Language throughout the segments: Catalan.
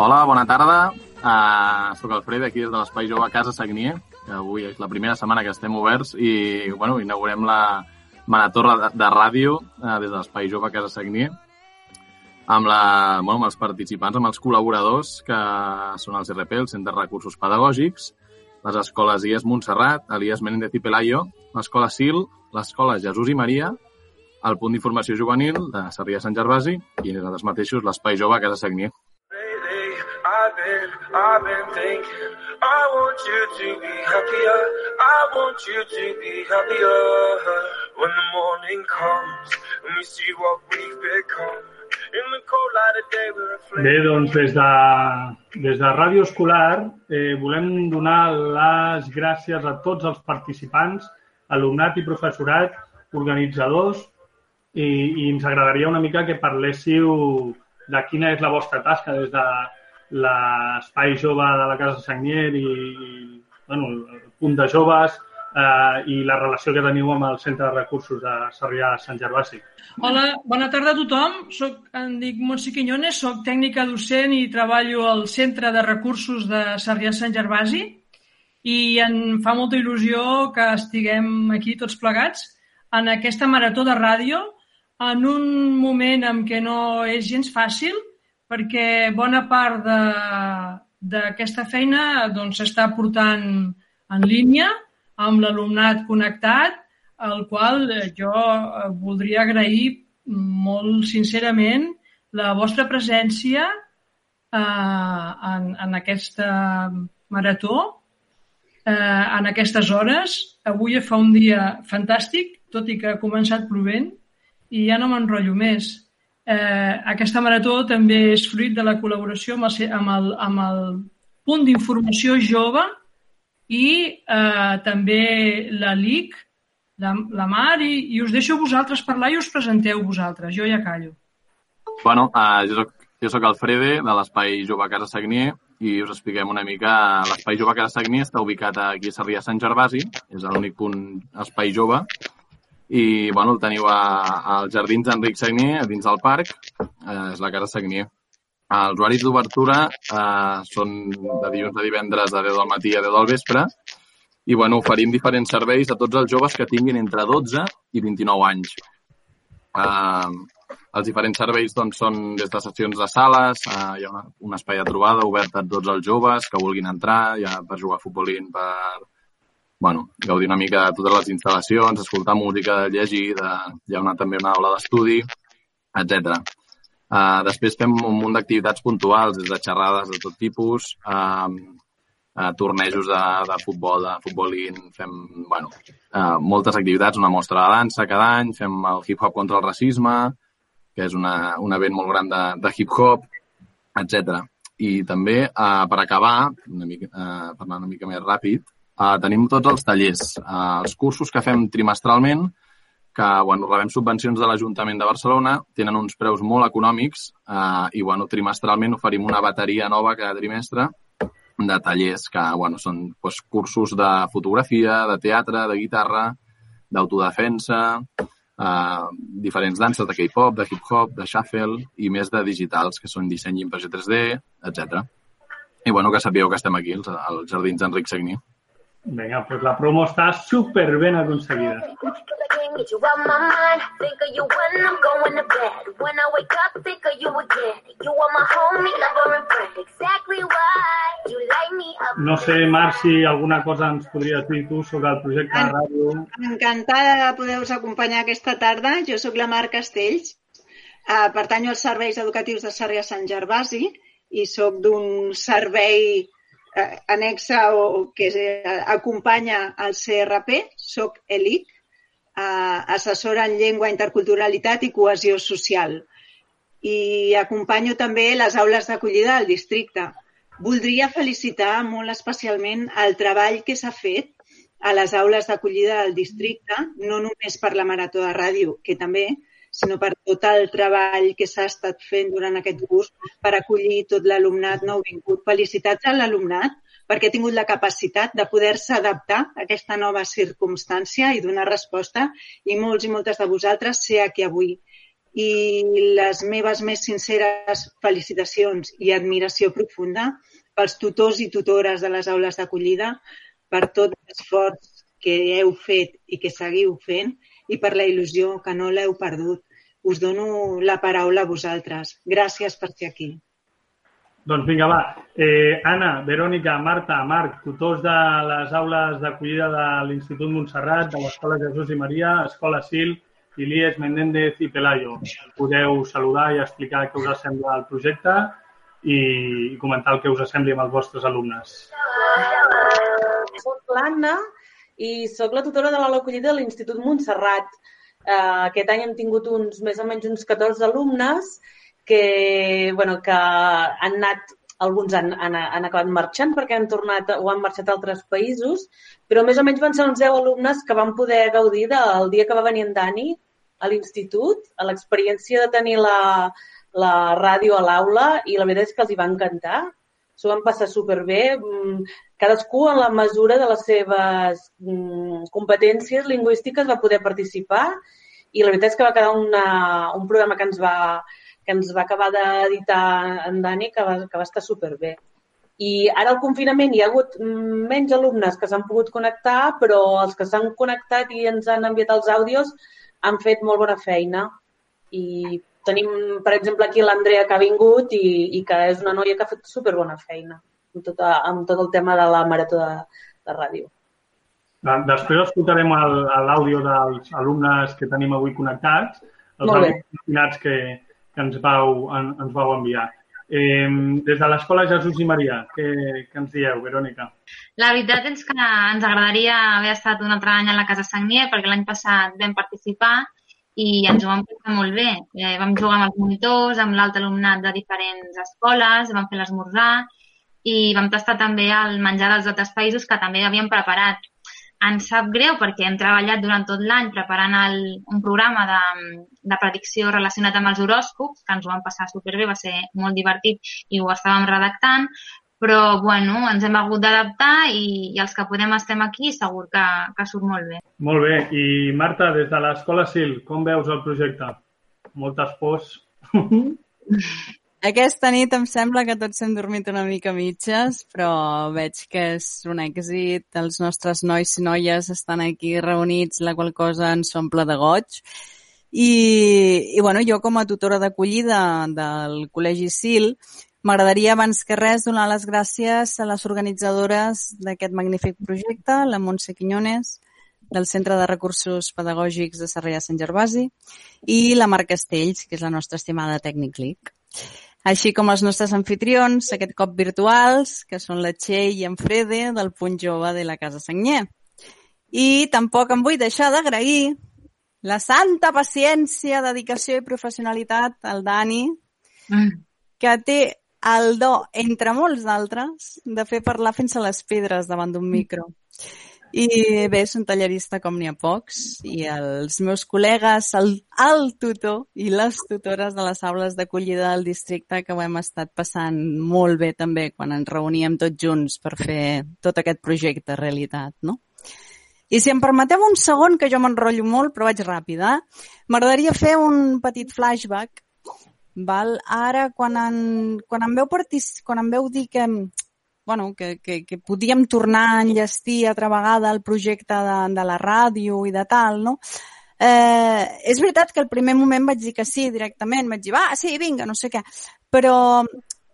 Hola, bona tarda. Uh, soc el Fred, aquí des de l'Espai Jove Casa Sagnier, que avui és la primera setmana que estem oberts i bueno, inaugurem la marató de, de ràdio uh, des de l'Espai Jove Casa Sagnier amb, la, bueno, amb els participants, amb els col·laboradors, que són els RP, el Centre de Recursos Pedagògics, les escoles IES Montserrat, Elias Menéndez i Pelayo, l'escola SIL, l'escola Jesús i Maria, el punt d'informació juvenil de Sarrià Sant Gervasi i nosaltres mateixos l'Espai Jove Casa Sagnier. I've been, I've been thinking. I want you to be happier. I want you to be happier. When the morning comes and we see what we've become. Bé, doncs des de, des de Ràdio Escolar eh, volem donar les gràcies a tots els participants, alumnat i professorat, organitzadors, i, i ens agradaria una mica que parléssiu de quina és la vostra tasca des de l'espai jove de la Casa Sagnier i, i bueno, el punt de joves eh, i la relació que teniu amb el Centre de Recursos de Sarrià Sant Gervasi. Hola, bona tarda a tothom. Soc, em dic Montse Quiñones, soc tècnica docent i treballo al Centre de Recursos de Sarrià Sant Gervasi i em fa molta il·lusió que estiguem aquí tots plegats en aquesta marató de ràdio en un moment en què no és gens fàcil, perquè bona part d'aquesta feina doncs, s'està portant en línia amb l'alumnat connectat, al qual jo voldria agrair molt sincerament la vostra presència eh, en, en aquesta marató, eh, en aquestes hores. Avui fa un dia fantàstic, tot i que ha començat plovent, i ja no m'enrotllo més. Eh, aquesta marató també és fruit de la col·laboració amb el, amb el, amb el punt d'informació jove i eh, també la LIC, la, la Mar, i, i us deixo vosaltres parlar i us presenteu vosaltres. Jo ja callo. Bueno, uh, jo, soc, jo soc de l'Espai Jove Casa Sagnier, i us expliquem una mica. L'Espai Jove Casa Sagnier està ubicat aquí a Sarrià Sant Gervasi, és l'únic punt espai jove, i bueno, el teniu als Jardins d'Enric Sagnier, dins del parc, eh, és la Casa Sagnier. Els horaris d'obertura eh, són de dilluns a divendres de 10 del matí a 10 del vespre i bueno, oferim diferents serveis a tots els joves que tinguin entre 12 i 29 anys. Eh, els diferents serveis doncs, són des de sessions de sales, eh, hi ha una, un espai de trobada obert a tots els joves que vulguin entrar, ja per jugar a futbolín, per bueno, gaudir una mica de totes les instal·lacions, escoltar música, llegir, de, hi ha una, també una aula d'estudi, etc. Uh, després fem un munt d'activitats puntuals, des de xerrades de tot tipus, uh, uh, tornejos de, de futbol, de futbolín, fem bueno, uh, moltes activitats, una mostra de dansa cada any, fem el hip-hop contra el racisme, que és una, un event molt gran de, de hip-hop, etc. I també, uh, per acabar, una mica, uh, parlant una mica més ràpid, Uh, tenim tots els tallers, uh, els cursos que fem trimestralment, que bueno, rebem subvencions de l'Ajuntament de Barcelona, tenen uns preus molt econòmics uh, i bueno, trimestralment oferim una bateria nova cada trimestre de tallers que bueno, són doncs, cursos de fotografia, de teatre, de guitarra, d'autodefensa, uh, diferents danses de K-pop, de hip-hop, de shuffle i més de digitals, que són disseny i impressió 3D, etc. I bueno, que sapigueu que estem aquí, als, als Jardins d'Enric Sagní. Vinga, pues la promo està super ben aconseguida. No sé, Marc, si alguna cosa ens podries dir tu sobre el projecte de ràdio. Encantada de poder-vos acompanyar aquesta tarda. Jo sóc la Mar Castells, eh, pertanyo als serveis educatius de Sarrià Sant Gervasi i sóc d'un servei anexa o que eh, acompanya al CRP, soc ELIC, eh, assessora en llengua, interculturalitat i cohesió social. I acompanyo també les aules d'acollida del districte. Voldria felicitar molt especialment el treball que s'ha fet a les aules d'acollida del districte, no només per la marató de ràdio, que també, sinó per tot el treball que s'ha estat fent durant aquest curs per acollir tot l'alumnat nouvingut. Felicitats a l'alumnat perquè ha tingut la capacitat de poder-se adaptar a aquesta nova circumstància i donar resposta i molts i moltes de vosaltres ser aquí avui. i les meves més sinceres felicitacions i admiració profunda pels tutors i tutores de les aules d'acollida per tot l'esforç que heu fet i que seguiu fent i per la il·lusió que no l'heu perdut. Us dono la paraula a vosaltres. Gràcies per ser aquí. Doncs vinga, va. Eh, Anna, Verònica, Marta, Marc, tutors de les aules d'acollida de l'Institut Montserrat, de l'Escola Jesús i Maria, Escola Sil, Ilies, Menéndez i Pelayo. Podeu saludar i explicar què us sembla el projecte i comentar el que us sembli amb els vostres alumnes. Soc l'Anna i sóc la tutora de l'aula acollida de l'Institut Montserrat. Uh, aquest any hem tingut uns, més o menys uns 14 alumnes que, bueno, que han anat alguns han, han, han acabat marxant perquè han tornat o han marxat a altres països, però més o menys van ser uns 10 alumnes que van poder gaudir del dia que va venir en Dani a l'institut, a l'experiència de tenir la, la ràdio a l'aula i la veritat és que els hi va encantar. S'ho van passar superbé, mm, cadascú en la mesura de les seves mm, competències lingüístiques va poder participar i la veritat és que va quedar una, un programa que ens va, que ens va acabar d'editar en Dani, que va, que va estar superbé. I ara al confinament hi ha hagut menys alumnes que s'han pogut connectar, però els que s'han connectat i ens han enviat els àudios han fet molt bona feina. I tenim, per exemple, aquí l'Andrea que ha vingut i, i que és una noia que ha fet superbona feina amb tot, amb tot el tema de la marató de, de ràdio. Després escoltarem l'àudio dels alumnes que tenim avui connectats, els àudios que, que ens vau, en, ens vau enviar. Eh, des de l'Escola Jesús i Maria, què, què ens dieu, Verònica? La veritat és que ens agradaria haver estat un altre any a la Casa Sagnier perquè l'any passat vam participar i ens ho vam passar molt bé. Eh, vam jugar amb els monitors, amb l'altre alumnat de diferents escoles, vam fer l'esmorzar i vam tastar també el menjar dels altres països que també havíem preparat ens sap greu perquè hem treballat durant tot l'any preparant el, un programa de, de predicció relacionat amb els horòscops, que ens ho vam passar superbé, va ser molt divertit i ho estàvem redactant, però bueno, ens hem hagut d'adaptar i, i els que podem estem aquí segur que, que surt molt bé. Molt bé. I Marta, des de l'Escola SIL, com veus el projecte? Moltes pors. Aquesta nit em sembla que tots hem dormit una mica mitges, però veig que és un èxit. Els nostres nois i noies estan aquí reunits, la qual cosa ens omple de goig. I, i bueno, jo com a tutora d'acollida del Col·legi SIL m'agradaria abans que res donar les gràcies a les organitzadores d'aquest magnífic projecte, la Montse Quiñones, del Centre de Recursos Pedagògics de Sarrià Sant Gervasi i la Marc Castells, que és la nostra estimada tècnic LIC així com els nostres anfitrions, aquest cop virtuals, que són la Txell i en Frede del Punt Jove de la Casa Senyer. I tampoc em vull deixar d'agrair la santa paciència, dedicació i professionalitat al Dani, mm. que té el do, entre molts d'altres, de fer parlar fins a les pedres davant d'un micro. I bé, és un tallerista com n'hi ha pocs i els meus col·legues, el, el tutor i les tutores de les aules d'acollida del districte que ho hem estat passant molt bé també quan ens reuníem tots junts per fer tot aquest projecte realitat, no? I si em permeteu un segon, que jo m'enrotllo molt, però vaig ràpida, m'agradaria fer un petit flashback. Val? Ara, quan en, quan em veu, partic... quan em veu dir que bueno, que, que, que podíem tornar a enllestir altra vegada el projecte de, de la ràdio i de tal, no? Eh, és veritat que al primer moment vaig dir que sí directament, vaig dir, va, sí, vinga, no sé què, però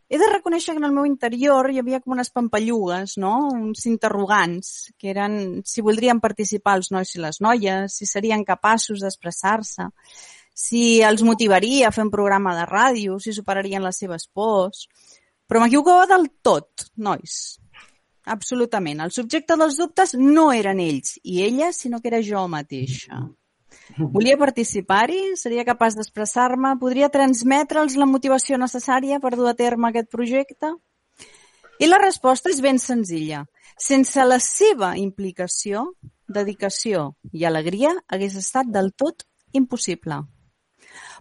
he de reconèixer que en el meu interior hi havia com unes pampallugues, no? uns interrogants, que eren si voldrien participar els nois i les noies, si serien capaços d'expressar-se, si els motivaria a fer un programa de ràdio, si superarien les seves pors. Però m'equivocava del tot, nois. Absolutament. El subjecte dels dubtes no eren ells i ella, sinó que era jo mateixa. Volia participar-hi? Seria capaç d'expressar-me? Podria transmetre'ls la motivació necessària per dur a terme aquest projecte? I la resposta és ben senzilla. Sense la seva implicació, dedicació i alegria hagués estat del tot impossible.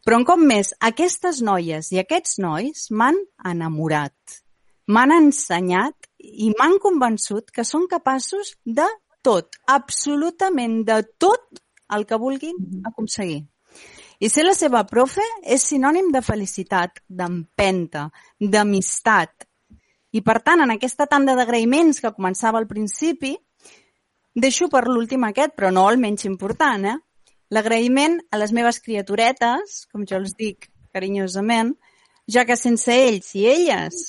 Però un cop més, aquestes noies i aquests nois m'han enamorat, m'han ensenyat i m'han convençut que són capaços de tot, absolutament de tot el que vulguin aconseguir. I ser la seva profe és sinònim de felicitat, d'empenta, d'amistat. I per tant, en aquesta tanda d'agraïments que començava al principi, deixo per l'últim aquest, però no el menys important, eh? L'agraïment a les meves criaturetes, com jo els dic carinyosament, ja que sense ells i elles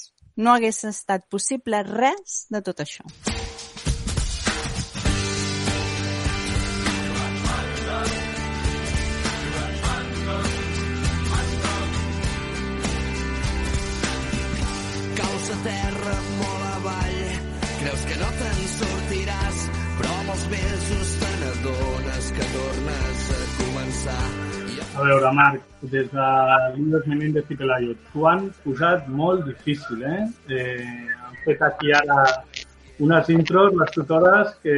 no hagués estat possible res de tot això. Caus a terra molt avall, creus que no te'n sortiràs, però amb els mesos a A veure, Marc, des de l'Indes Menéndez i Pelayo, t'ho han posat molt difícil, eh? eh? Han fet aquí ara unes intros, les tutores, que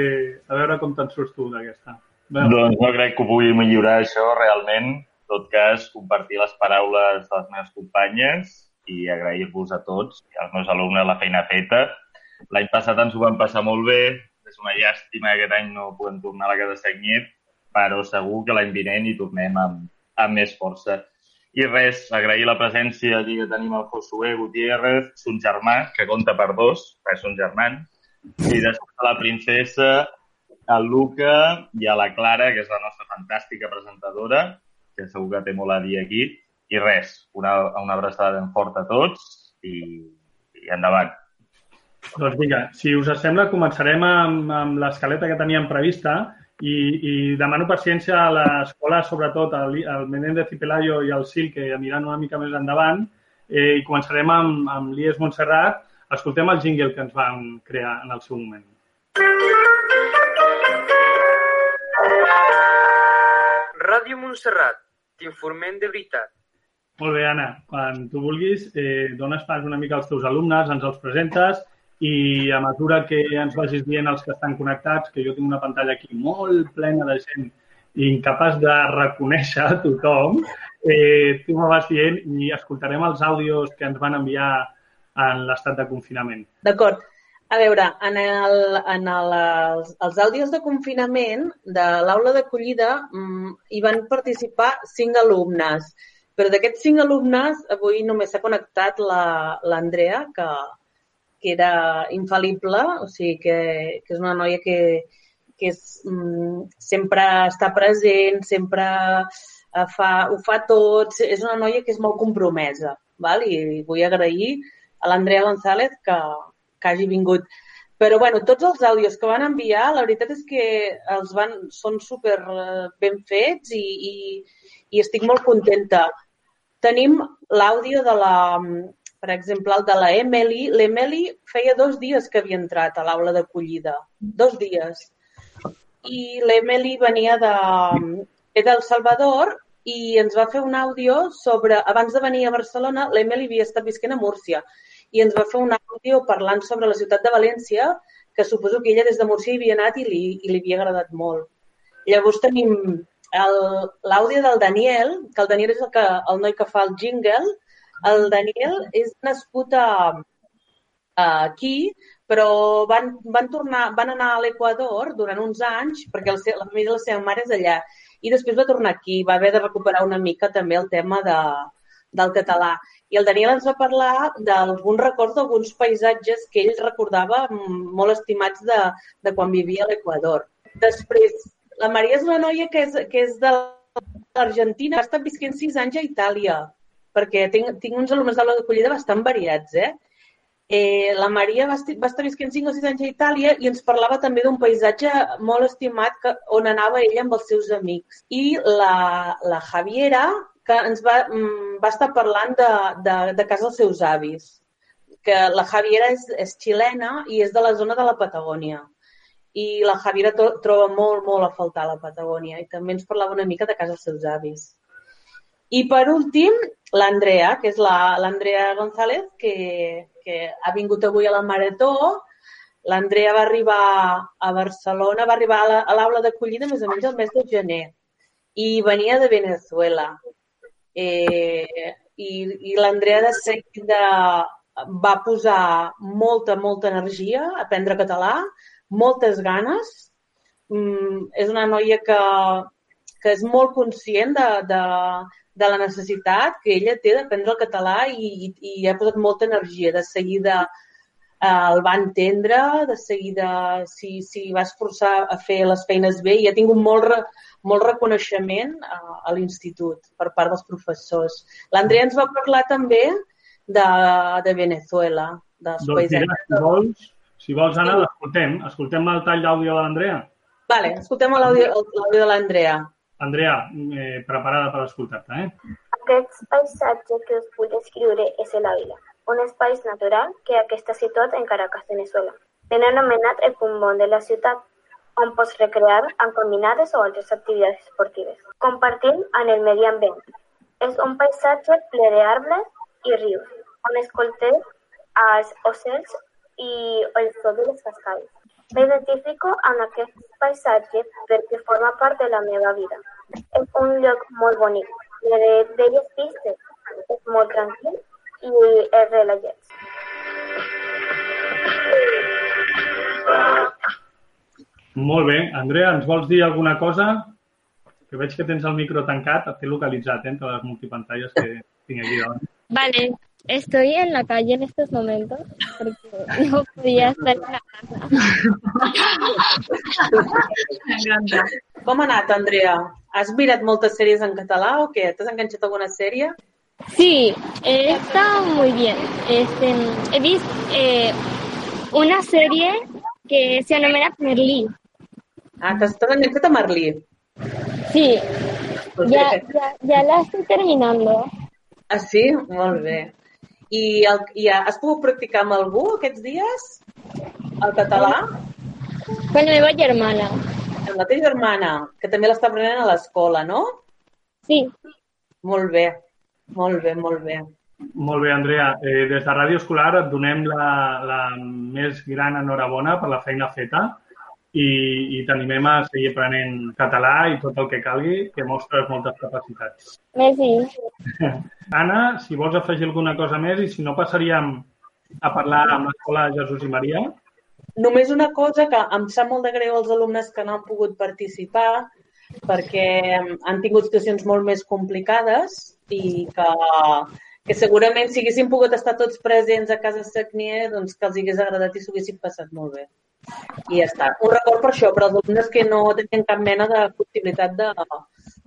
a veure com te'n surts tu d'aquesta. Doncs no crec que ho pugui millorar això realment. En tot cas, compartir les paraules de les meves companyes i agrair-vos a tots i als meus alumnes la feina feta. L'any passat ens ho vam passar molt bé. És una llàstima que aquest any no puguem tornar a la Casa Sagnyet, però segur que l'any vinent hi tornem amb, amb més força. I res, agrair la presència allí que tenim el Josué Gutiérrez, son germà, que compta per dos, perquè són germans, i després la princesa, al Luca i a la Clara, que és la nostra fantàstica presentadora, que segur que té molt a dir aquí. I res, una, una abraçada ben forta a tots i, i endavant. Doncs vinga, si us sembla, començarem amb, amb l'escaleta que teníem prevista i, i demano paciència a l'escola, sobretot al, al Menéndez i Pelayo i al Sil, que aniran una mica més endavant, eh, i començarem amb, amb l'IES Montserrat. Escoltem el jingle que ens van crear en el seu moment. Ràdio Montserrat, t'informem de veritat. Molt bé, Anna. Quan tu vulguis, eh, dones pas una mica als teus alumnes, ens els presentes i a mesura que ens vagis dient els que estan connectats, que jo tinc una pantalla aquí molt plena de gent incapaç de reconèixer a tothom, eh, tu me vas dient i escoltarem els àudios que ens van enviar en l'estat de confinament. D'acord. A veure, en, el, en el, els, els àudios de confinament de l'aula d'acollida mm, hi van participar cinc alumnes, però d'aquests cinc alumnes avui només s'ha connectat la- l'Andrea, que, que era infal·lible, o sigui que, que és una noia que, que és, mm, sempre està present, sempre eh, fa, ho fa tot, és una noia que és molt compromesa, val? i vull agrair a l'Andrea González que, que hagi vingut. Però bueno, tots els àudios que van enviar, la veritat és que els van, són super eh, ben fets i, i, i estic molt contenta. Tenim l'àudio de la, per exemple, el de la Emily. L'Emily feia dos dies que havia entrat a l'aula d'acollida. Dos dies. I l'Emily venia de, ve del Salvador i ens va fer un àudio sobre, abans de venir a Barcelona, l'Emily havia estat visquent a Múrcia i ens va fer un àudio parlant sobre la ciutat de València, que suposo que ella des de Múrcia hi havia anat i li, i li havia agradat molt. Llavors tenim el- l'àudio del Daniel, que el Daniel és el, que, el noi que fa el jingle. El Daniel és nascut a, a aquí, però van, van, tornar, van anar a l'Equador durant uns anys, perquè el, la família de la seva mare és allà, i després va tornar aquí, va haver de recuperar una mica també el tema de, del català. I el Daniel ens va parlar d'alguns records d'alguns paisatges que ell recordava molt estimats de, de quan vivia a l'Equador. Després, la Maria és una noia que és, que és de l'Argentina, ha estat visquent sis anys a Itàlia, perquè tinc, tinc uns alumnes d'aula d'acollida bastant variats, eh? Eh, la Maria va, esti- va estar visquent 5 o 6 anys a Itàlia i ens parlava també d'un paisatge molt estimat que, on anava ella amb els seus amics. I la, la Javiera, que ens va, mm, va estar parlant de, de, de casa dels seus avis, que la Javiera és, és xilena i és de la zona de la Patagònia. I la Javiera to, troba molt, molt a faltar la Patagònia i també ens parlava una mica de casa dels seus avis. I per últim, l'Andrea, que és la- l'Andrea González, que, que ha vingut avui a la Marató. L'Andrea va arribar a Barcelona, va arribar a la- l'aula d'acollida més o menys el mes de gener i venia de Venezuela. Eh, I i l'Andrea de seguida va posar molta, molta energia a aprendre català, moltes ganes. Mm, és una noia que, que és molt conscient de, de, de la necessitat que ella té d'aprendre el català i, i, i ha posat molta energia. De seguida eh, el va entendre, de seguida si, si va esforçar a fer les feines bé i ha tingut molt, re, molt reconeixement a, a l'institut per part dels professors. L'Andrea ens va parlar també de, de Venezuela, dels Doncs mira, si vols, si vols Anna, l'escoltem. Escoltem el tall d'àudio de l'Andrea. Vale, escoltem l'àudio de l'Andrea. Andrea, eh, preparada per escoltar-te, eh? Aquest paisatge que us vull descriure és l'Àvila, un espai natural que està situat en Caracas, Venezuela. Ten anomenat el pulmón de la ciutat, on pots recrear amb caminades o altres activitats esportives, compartint amb el medi ambient. És un paisatge ple d'arbres i rius, on escoltes els ocells i el so de les cascades. M'identifico amb aquest paisatge perquè forma part de la meva vida. És un lloc molt bonic, ple de belles pistes, és molt tranquil i és relaxat. Molt bé. Andrea, ens vols dir alguna cosa? Que veig que tens el micro tancat, et té localitzat eh, entre les multipantalles que tinc aquí davant. Vale, estoy en la calle en estos momentos porque no podía estar en la M'encanta. Com ha anat, Andrea? Has mirat moltes sèries en català o què? T'has enganxat alguna sèrie? Sí, eh, está muy bien. Este, he visto eh, una serie que se anomena Merlí. Ah, t'has t'has enganxat a Merlí. Sí, Pues ya, ya la estoy terminando. Ah, sí? Molt bé. I, el, i has pogut practicar amb algú aquests dies? El català? Con mi meva germana. Amb la teva germana, que també l'està aprenent a l'escola, no? Sí. Molt bé, molt bé, molt bé. Molt bé, Andrea. Eh, des de Ràdio Escolar et donem la, la més gran enhorabona per la feina feta i, i t'animem a seguir aprenent català i tot el que calgui, que mostres moltes capacitats. Merci. Anna, si vols afegir alguna cosa més i si no passaríem a parlar amb l'Escola Jesús i Maria. Només una cosa que em sap molt de greu als alumnes que no han pogut participar perquè han tingut situacions molt més complicades i que, que segurament si haguessin pogut estar tots presents a casa Sagnier, doncs que els hagués agradat i s'ho haguessin passat molt bé. I ja està. Un record per això, per als alumnes que no tenien cap mena de possibilitat de,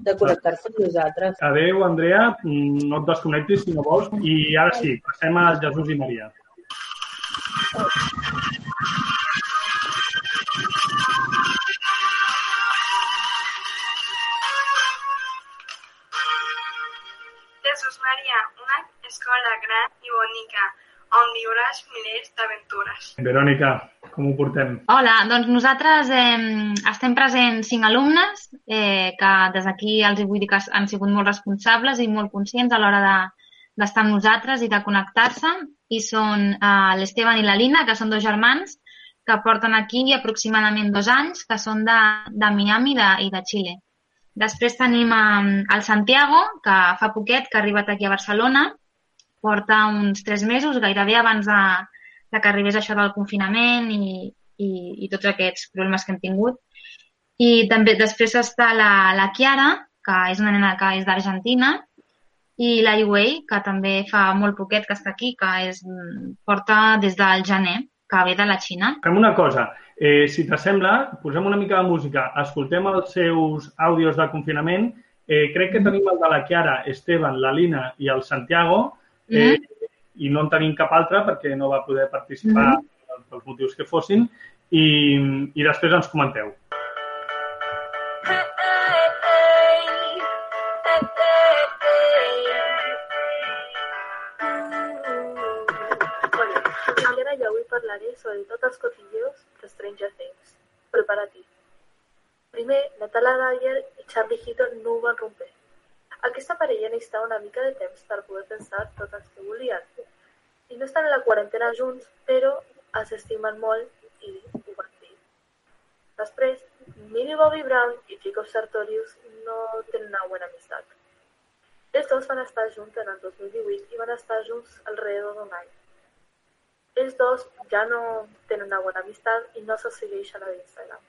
de connectar-se amb nosaltres. Adéu, Andrea. No et desconnectis si no vols. I ara sí, passem a Jesús i Maria. Jesús Maria, una escola gran i bonica, on viuràs milers d'aventures. Verònica, com ho portem? Hola, doncs nosaltres eh, estem presents cinc alumnes eh, que des d'aquí els vull dir que han sigut molt responsables i molt conscients a l'hora de d'estar amb nosaltres i de connectar-se i són eh, l'Esteban i la Lina, que són dos germans que porten aquí aproximadament dos anys, que són de, de Miami de, i de Xile. Després tenim eh, el Santiago, que fa poquet que ha arribat aquí a Barcelona, porta uns tres mesos, gairebé abans de, de que arribés això del confinament i, i, i tots aquests problemes que hem tingut. I també després està la, la Chiara, que és una nena que és d'Argentina, i la Yuei, que també fa molt poquet que està aquí, que és, porta des del gener, que ve de la Xina. Fem una cosa. Eh, si t'assembla, posem una mica de música, escoltem els seus àudios de confinament. Eh, crec que tenim el de la Chiara, Esteban, la Lina i el Santiago, eh, i no en tenim cap altre perquè no va poder participar Mhm. pels motius que fossin, i, i després ens comenteu. Ara avui parlaré sobre tots els cotilleos de Stranger Things. Prepara-t'hi. Primer, Natalia Dyer i Charlie Heaton no ho van romper. Aquesta parella necessitava una mica de temps per poder pensar tot el que volien. I no estan a la quarantena junts, però es estimen molt i ho van dir. Després, Millie Bobby Brown i Jacob Sartorius no tenen una bona amistat. Els dos van estar junts en el 2018 i van estar junts alrededor d'un any. Els dos ja no tenen una bona amistat i no se segueixen a l'Instagram.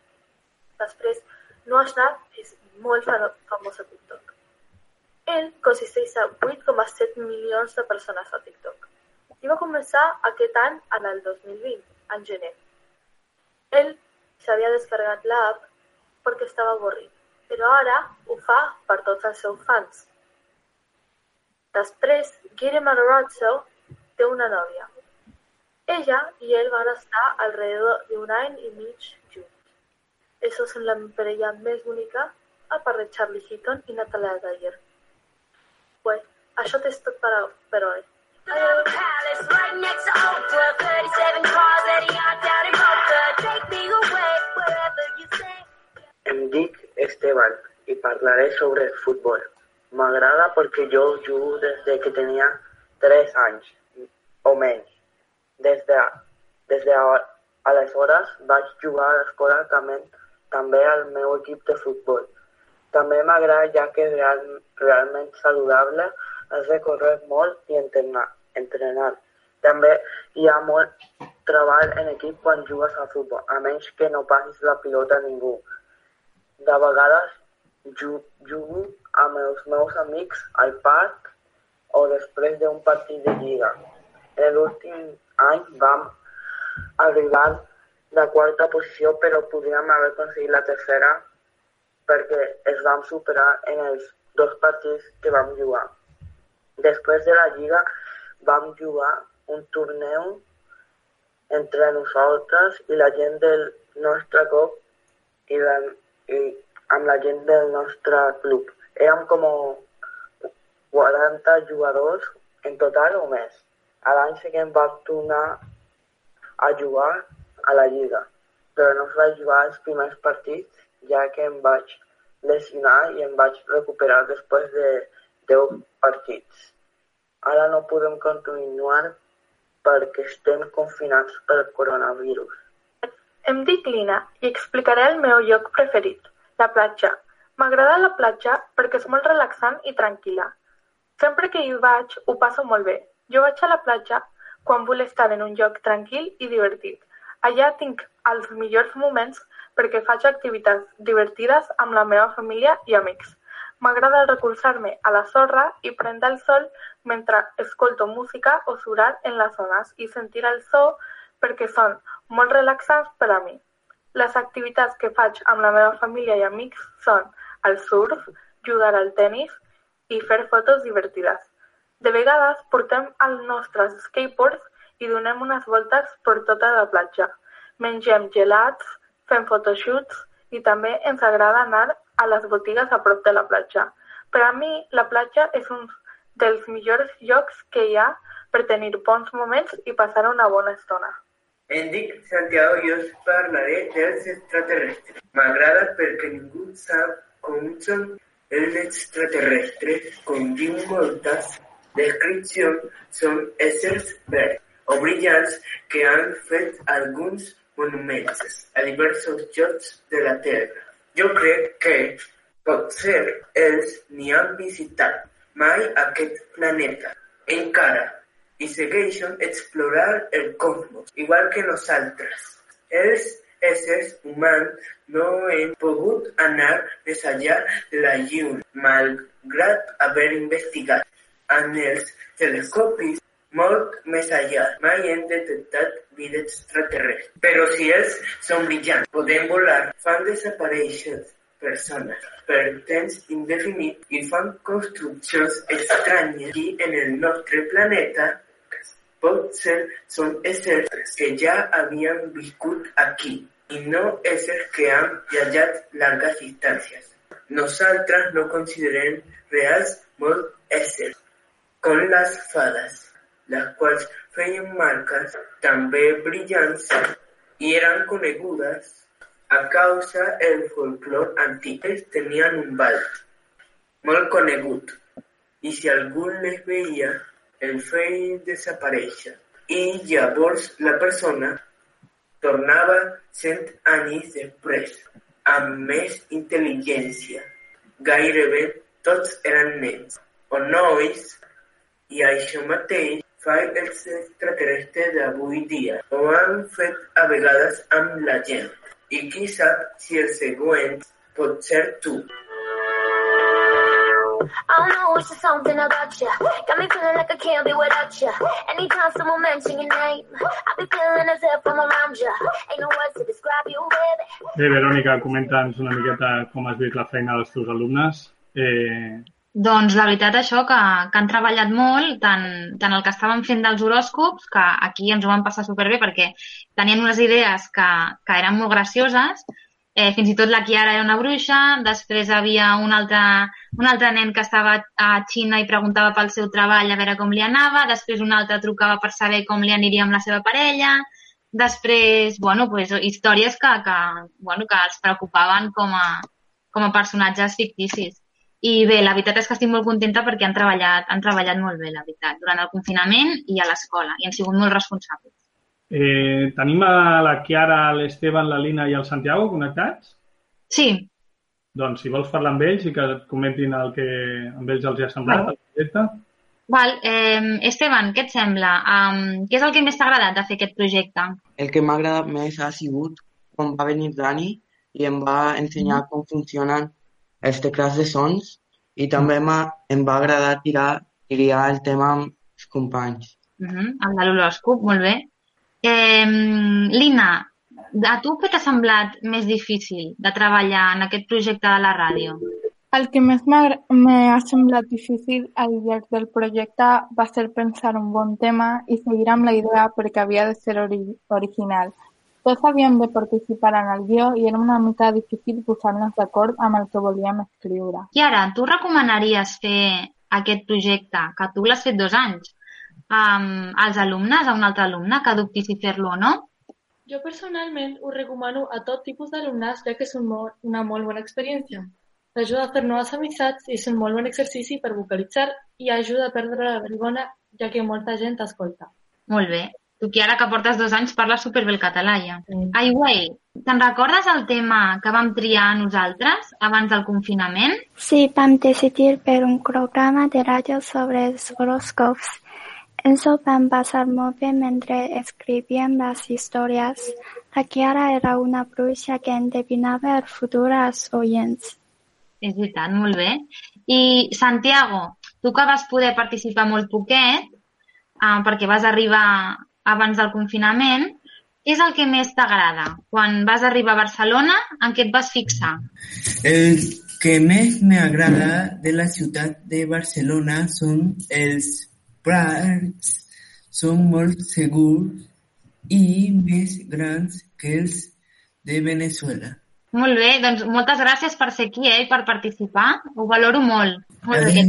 Després, Noah Schnapp és molt fa- famós a TikTok. Ell consisteix a 8,7 milions de persones a TikTok. I va començar aquest any en el 2020, en gener. Ell s'havia descarregat l'app perquè estava avorrit, però ara ho fa per tots els seus fans. Després, Giri Matarazzo té una nòvia. Ella y él van estar alrededor de un any i mig junts. Esos són la parella més bonica, a part de Charlie Heaton i Natalia Dyer. Pues, això és tot per, per hoy. Palace right next to Oprah. 37 cars at the yacht down in Boca. Take me away wherever you say. Em dic Esteban i parlaré sobre futbol. M'agrada perquè jo jugo des de que tenia 3 anys o menys. Des de, des de aleshores vaig jugar a l'escola també, també al meu equip de futbol. També m'agrada ja que és real, realment saludable, has de córrer molt i entrenar. entrenar. També hi ha molt treball en equip quan jugues a futbol, a menys que no passis la pilota a ningú. De vegades ju jugo amb els meus amics al parc o després d'un partit de lliga. En l'últim any vam arribar de quarta posició, però podríem haver aconseguit la tercera perquè es vam superar en els dos partits que vam jugar. Després de la lliga vam jugar un torneu entre nosaltres i la gent del nostre cop i, la, i amb la gent del nostre club. Érem com 40 jugadors en total o més. A l'any següent vam tornar a jugar a la lliga, però no es va jugar els primers partits ja que em vaig lesionar i em vaig recuperar després de 10 partits. Ara no podem continuar perquè estem confinats pel coronavirus. Em dic Lina i explicaré el meu lloc preferit, la platja. M'agrada la platja perquè és molt relaxant i tranquil·la. Sempre que hi vaig ho passo molt bé. Jo vaig a la platja quan vull estar en un lloc tranquil i divertit. Allà tinc els millors moments perquè faig activitats divertides amb la meva família i amics. M'agrada recolzar-me a la sorra i prendre el sol mentre escolto música o surar en les zones i sentir el so perquè són molt relaxants per a mi. Les activitats que faig amb la meva família i amics són el surf, jugar al tennis i fer fotos divertides. De vegades portem els nostres skateboards i donem unes voltes per tota la platja. Mengem gelats, fem photoshoots i també ens agrada anar a les botigues a prop de la platja. Per a mi, la platja és un dels millors llocs que hi ha per tenir bons moments i passar una bona estona. Em dic Santiago i us parlaré dels extraterrestres. M'agrada perquè ningú sap com són els extraterrestres, com diu moltes descripcions, són éssers verds o brillants que han fet alguns monuments a diversos llocs de la Terra. Jo crec que potser ells ni han visitat mai aquest planeta encara i segueixen explorant el cosmos, igual que nosaltres. Els éssers humans no hem pogut anar més la llum, malgrat haver investigat amb els telescopis molt més. Mai hem detectat vida extraterrestre. Però si ells són brillants, podem volar, fan desaparèixer persones per temps indefinit i fan construccions estranyes i en el nostre planeta potser són éssers que ja havien viscut aquí. I no éssers que han viatjat llargues distàncies. Nosaltres no considerem reals molts éssers, com les fades, les quals feien marques també brillants i eren conegudes a causa el folclor antic. Ells un ball molt conegut i si algú les veia el feia desaparèixer i llavors la persona tornava cent anys després amb més intel·ligència. Gairebé tots eren nens o nois i això fa els extraterrestres d'avui dia. Ho han fet a vegades amb la gent. I qui sap si el següent pot ser tu. I don't know, it's just something about you. Got me feeling like I can't be without you. Anytime someone mention your name, I be feeling as if I'm around you. Ain't no words to describe you, baby. Bé, Verònica, comenta'ns una miqueta com has vist la feina dels teus alumnes. Eh, Doncs la veritat això, que, que han treballat molt, tant, tant el que estàvem fent dels horòscops, que aquí ens ho vam passar superbé perquè tenien unes idees que, que eren molt gracioses, eh, fins i tot la Kiara era una bruixa, després havia un altre, un altre nen que estava a Xina i preguntava pel seu treball a veure com li anava, després un altre trucava per saber com li aniria amb la seva parella, després, bueno, pues, històries que, que, bueno, que els preocupaven com a, com a personatges ficticis. I bé, la veritat és que estic molt contenta perquè han treballat, han treballat molt bé, la veritat, durant el confinament i a l'escola, i han sigut molt responsables. eh, tenim a la Chiara, l'Esteban, la Lina i el Santiago connectats? Sí. Doncs si vols parlar amb ells i que et comentin el que amb ells els hi ha semblat, el projecte. Val, eh, Esteban, què et sembla? Um, què és el que més t'ha agradat de fer aquest projecte? El que m'ha agradat més ha sigut quan va venir Dani i em va ensenyar com funcionen els teclats de sons i també m'ha em va agradar tirar, triar el tema amb els companys. Uh -huh, el de l'horòscop, molt bé. Eh, Lina, a tu què t'ha semblat més difícil de treballar en aquest projecte de la ràdio? El que més m'ha m'ha semblat difícil al llarg del projecte va ser pensar un bon tema i seguir amb la idea perquè havia de ser ori original. Tots havíem de participar en el guió i era una mica difícil posar-nos d'acord amb el que volíem escriure. I ara, tu recomanaries fer aquest projecte, que tu l'has fet dos anys, um, als alumnes, a un altre alumne, que dubti si fer-lo o no? Jo personalment ho recomano a tot tipus d'alumnes ja que és un molt, una molt bona experiència. Ajuda a fer noves amistats i és un molt bon exercici per vocalitzar i ajuda a perdre la vergonya ja que molta gent t'escolta. Molt bé. Tu, que ara que portes dos anys, parles superbé el català, ja. Ai, güey, te'n recordes el tema que vam triar nosaltres abans del confinament? Sí, vam decidir per un programa de ràdio sobre els horòscops. Ens ho vam passar molt bé mentre escrivíem les històries. La Chiara era una bruixa que endevinava el futur als oients. És veritat, molt bé. I Santiago, tu que vas poder participar molt poquet, eh, perquè vas arribar abans del confinament, és el que més t'agrada? Quan vas arribar a Barcelona, en què et vas fixar? El que més m'agrada de la ciutat de Barcelona són els parcs, són molt segurs i més grans que els de Venezuela. Molt bé, doncs moltes gràcies per ser aquí eh, i per participar. Ho valoro molt. Molt bé.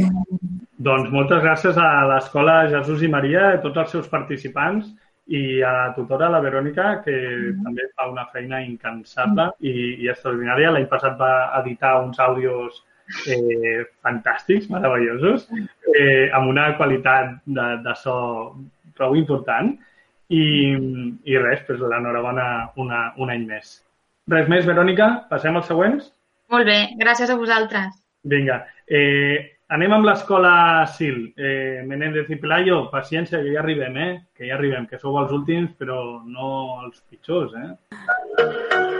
Doncs moltes gràcies a l'Escola Jesús i Maria, a tots els seus participants i a la tutora, la Verònica, que també fa una feina incansable i, i extraordinària. L'any passat va editar uns àudios eh, fantàstics, meravellosos, eh, amb una qualitat de, de so prou important i, i res, doncs l'enhorabona una, un any més. Res més, Verònica? Passem als següents? Molt bé, gràcies a vosaltres. Vinga. Eh, anem amb l'escola SIL. Eh, Menéndez i Pelayo, paciència, que ja arribem, eh? Que ja arribem, que sou els últims, però no els pitjors, eh?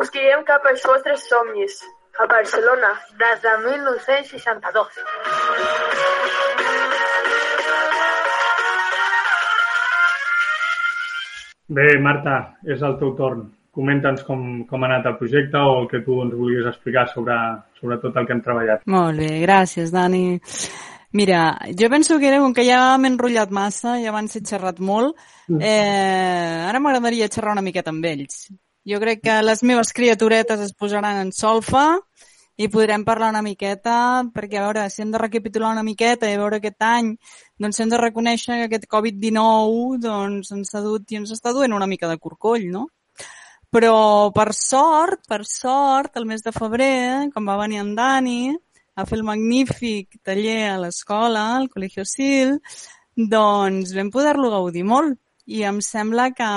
Us guiem cap als vostres somnis. A Barcelona, des de 1962. Bé, Marta, és el teu torn. Comenta'ns com, com ha anat el projecte o el que tu ens vulguis explicar sobre, sobre tot el que hem treballat. Molt bé, gràcies, Dani. Mira, jo penso que era com que ja m'he enrotllat massa, ja abans he xerrat molt, eh, ara m'agradaria xerrar una miqueta amb ells. Jo crec que les meves criaturetes es posaran en solfa i podrem parlar una miqueta, perquè a veure, si hem de recapitular una miqueta i veure aquest any, doncs hem de reconèixer que aquest Covid-19 doncs, ens ha dut i ens està duent una mica de corcoll, no? Però per sort, per sort, el mes de febrer, quan va venir en Dani a fer el magnífic taller a l'escola, al Col·legio Sil, doncs vam poder-lo gaudir molt. I em sembla que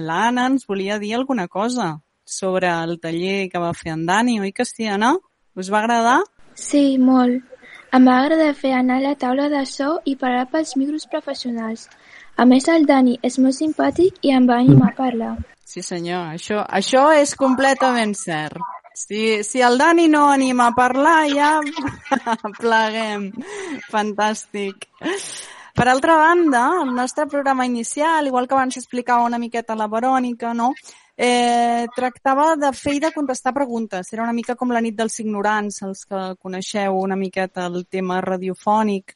l'Anna ens volia dir alguna cosa sobre el taller que va fer en Dani, oi que sí, Anna? Us va agradar? Sí, molt. Em va agradar fer anar a la taula de so i parar pels micros professionals. A més, el Dani és molt simpàtic i em va animar a parlar. Sí, senyor, això, això és completament cert. Si, si el Dani no anima a parlar, ja pleguem. Fantàstic. Per altra banda, el nostre programa inicial, igual que abans explicava una miqueta la Verònica, no? eh, tractava de fer i de contestar preguntes. Era una mica com la nit dels ignorants, els que coneixeu una miqueta el tema radiofònic.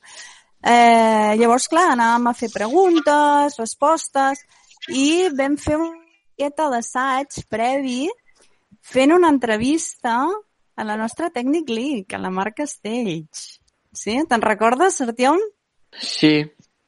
Eh, llavors, clar, anàvem a fer preguntes, respostes, i vam fer una miqueta d'assaig previ fent una entrevista a la nostra Tècnic League, a la Mar Castells. Sí? Te'n recordes, Artiom? Sí.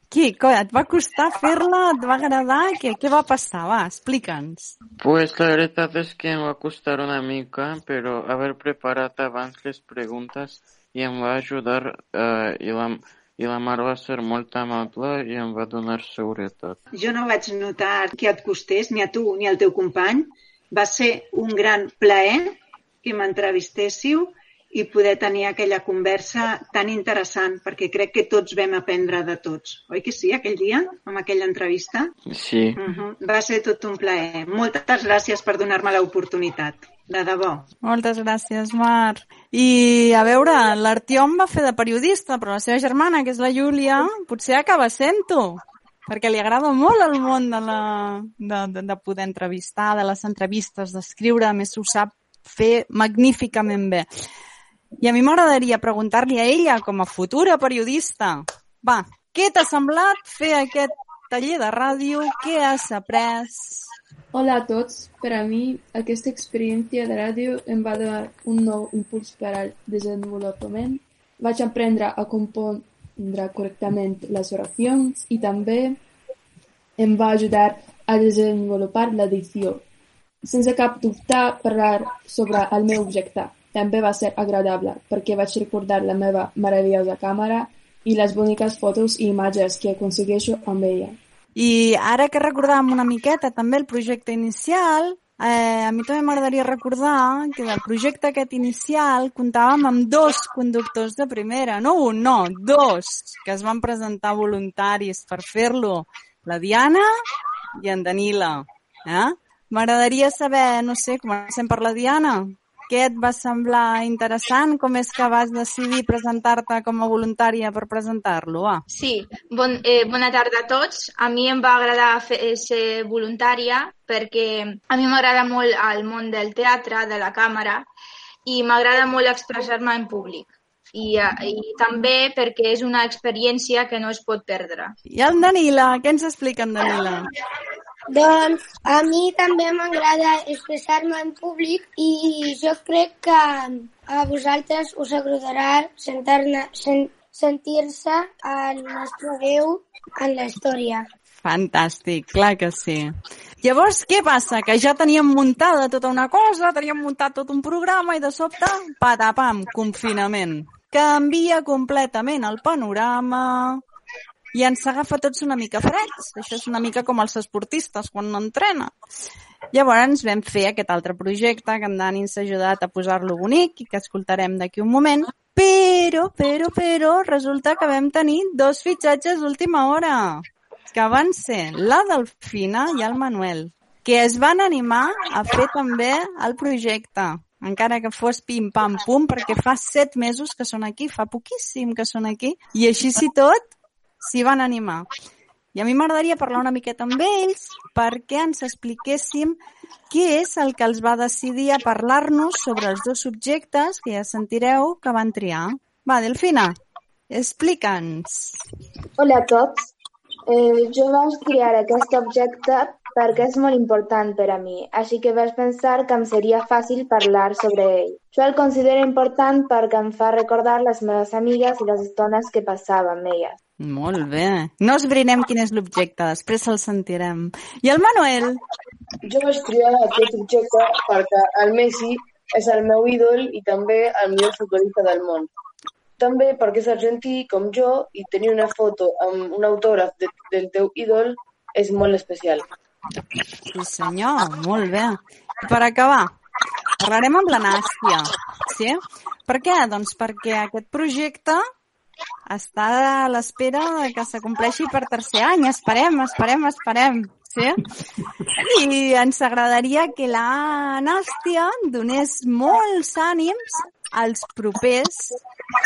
Qui? Et va costar fer-la? Et va agradar? Què, què va passar? Va, explica'ns. Pues la veritat és que em va costar una mica, però haver preparat abans les preguntes i em va ajudar eh, i, la, i la Mar va ser molt amable i em va donar seguretat. Jo no vaig notar que et costés, ni a tu ni al teu company. Va ser un gran plaer que m'entrevistéssiu i poder tenir aquella conversa tan interessant, perquè crec que tots vam aprendre de tots. Oi que sí, aquell dia, amb aquella entrevista? Sí. Uh -huh. Va ser tot un plaer. Moltes gràcies per donar-me l'oportunitat. De debò. Moltes gràcies, Mar. I, a veure, l'Artiom va fer de periodista, però la seva germana, que és la Júlia, potser acaba sent-ho perquè li agrada molt el món de, la, de, de, de poder entrevistar, de les entrevistes, d'escriure, a més ho sap fer magníficament bé. I a mi m'agradaria preguntar-li a ella, com a futura periodista, va, què t'ha semblat fer aquest taller de ràdio? Què has après? Hola a tots. Per a mi, aquesta experiència de ràdio em va donar un nou impuls per al desenvolupament. Vaig aprendre a compondre correctament les oracions i també em va ajudar a desenvolupar l'edició. Sense cap dubte, parlar sobre el meu objecte també va ser agradable, perquè vaig recordar la meva meravellosa càmera i les boniques fotos i imatges que aconsegueixo amb ella. I ara que recordàvem una miqueta també el projecte inicial, eh, a mi també m'agradaria recordar que del projecte aquest inicial comptàvem amb dos conductors de primera, no un, no, dos, que es van presentar voluntaris per fer-lo, la Diana i en Danila. Eh? M'agradaria saber, no sé, comencem per la Diana, què et va semblar interessant? Com és que vas decidir presentar-te com a voluntària per presentar-lo? Ah. Sí, bon, eh, bona tarda a tots. A mi em va agradar fer, ser voluntària perquè a mi m'agrada molt el món del teatre, de la càmera, i m'agrada molt expressar-me en públic. I, eh, I també perquè és una experiència que no es pot perdre. I el Danila, què ens explica en Danila? Doncs a mi també m'agrada expressar-me en públic i jo crec que a vosaltres us agradarà sen sentir-se el nostre Déu en la història. Fantàstic, clar que sí. Llavors, què passa? Que ja teníem muntada tota una cosa, teníem muntat tot un programa i de sobte, patapam, confinament. Canvia completament el panorama, i ens agafa tots una mica freds. Això és una mica com els esportistes quan no entrenen. Llavors vam fer aquest altre projecte que en Dani ens ha ajudat a posar-lo bonic i que escoltarem d'aquí un moment. Però, però, però, resulta que vam tenir dos fitxatges d'última hora, que van ser la Delfina i el Manuel, que es van animar a fer també el projecte encara que fos pim-pam-pum, perquè fa set mesos que són aquí, fa poquíssim que són aquí, i així si tot s'hi van animar. I a mi m'agradaria parlar una miqueta amb ells perquè ens expliquéssim què és el que els va decidir a parlar-nos sobre els dos subjectes que ja sentireu que van triar. Va, Delfina, explica'ns. Hola a tots. Eh, jo vaig triar aquest objecte perquè és molt important per a mi, així que vaig pensar que em seria fàcil parlar sobre ell. Jo el considero important perquè em fa recordar les meves amigues i les estones que passava amb elles. Molt bé. No esbrinem quin és l'objecte, després el sentirem. I el Manuel? Jo vaig triar aquest objecte perquè el Messi és el meu ídol i també el millor futbolista del món. També perquè és argentí com jo i tenir una foto amb un autògraf de, del teu ídol és molt especial. Sí, senyor, molt bé. I per acabar, parlarem amb la Nàstia, sí? Per què? Doncs perquè aquest projecte està a l'espera que s'acompleixi per tercer any. Esperem, esperem, esperem. Sí? I ens agradaria que la Nàstia donés molts ànims als propers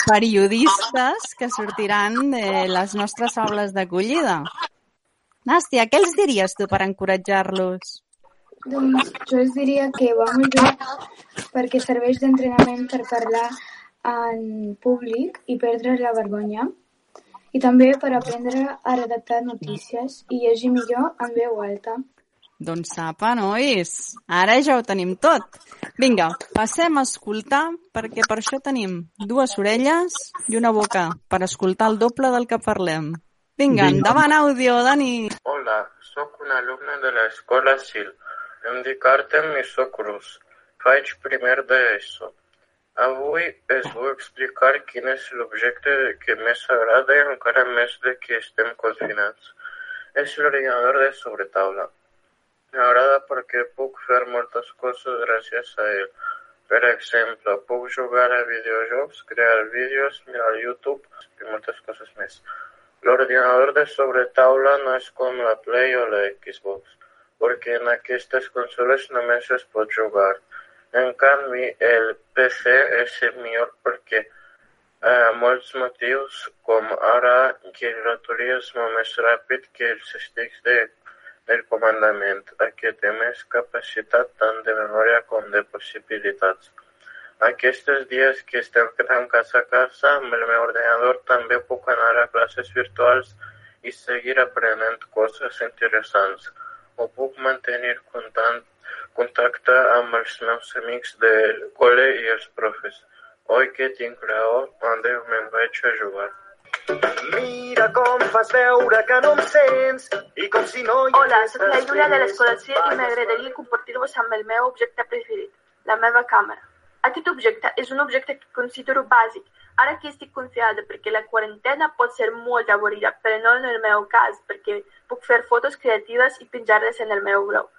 periodistes que sortiran de les nostres aules d'acollida. Nàstia, què els diries tu per encoratjar-los? Doncs jo els diria que va molt bé perquè serveix d'entrenament per parlar en públic i perdre la vergonya i també per aprendre a redactar notícies i llegir millor en veu alta. Doncs apa, nois, ara ja ho tenim tot. Vinga, passem a escoltar, perquè per això tenim dues orelles i una boca, per escoltar el doble del que parlem. Vinga, Vinga. endavant àudio, Dani. Hola, sóc un alumne de l'escola SIL. Em dic Artem i sóc rus. Faig primer d'ESO. Avui us vull explicar quin és l'objecte que més agrada encara més de que estem confinats. És l'ordinador de sobretaula. M'agrada perquè puc fer moltes coses gràcies a ell. Per exemple, puc jugar a videojocs, crear vídeos, mirar YouTube i moltes coses més. L'ordinador de sobretaula no és com la Play o la Xbox, perquè en aquestes consoles només es pot jugar. En canvi, el PC és el millor perquè eh, molts motius, com ara que el ratolí és molt més ràpid que els sticks de, del comandament. Aquest té més capacitat tant de memòria com de possibilitats. Aquests dies que estem tancats a casa, amb el meu ordenador també puc anar a classes virtuals i seguir aprenent coses interessants. O puc mantenir contant, contacte amb els meus amics del col·le i els profes. Oi que tinc raó, adeu, me'n vaig a jugar. Mira com fas veure que no em sents i com si no hi Hola, soc la Júlia de l'Escola CIR i m'agradaria compartir-vos amb el meu objecte preferit, la meva càmera. Aquest objecte és un objecte que considero bàsic, ara que estic confiada perquè la quarantena pot ser molt avorrida, però no en el meu cas, perquè puc fer fotos creatives i penjar-les en el meu blog.